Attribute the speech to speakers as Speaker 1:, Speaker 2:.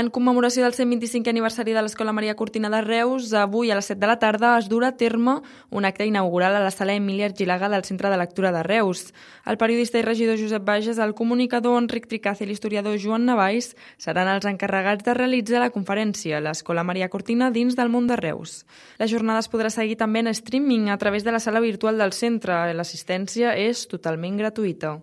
Speaker 1: En commemoració del 125è aniversari de l'Escola Maria Cortina de Reus, avui a les 7 de la tarda es durà a terme un acte inaugural a la sala Emília Argilaga del Centre de Lectura de Reus. El periodista i regidor Josep Bages, el comunicador Enric Tricaz i l'historiador Joan Navais seran els encarregats de realitzar la conferència a l'Escola Maria Cortina dins del món de Reus. La jornada es podrà seguir també en streaming a través de la sala virtual del centre. L'assistència és totalment gratuïta.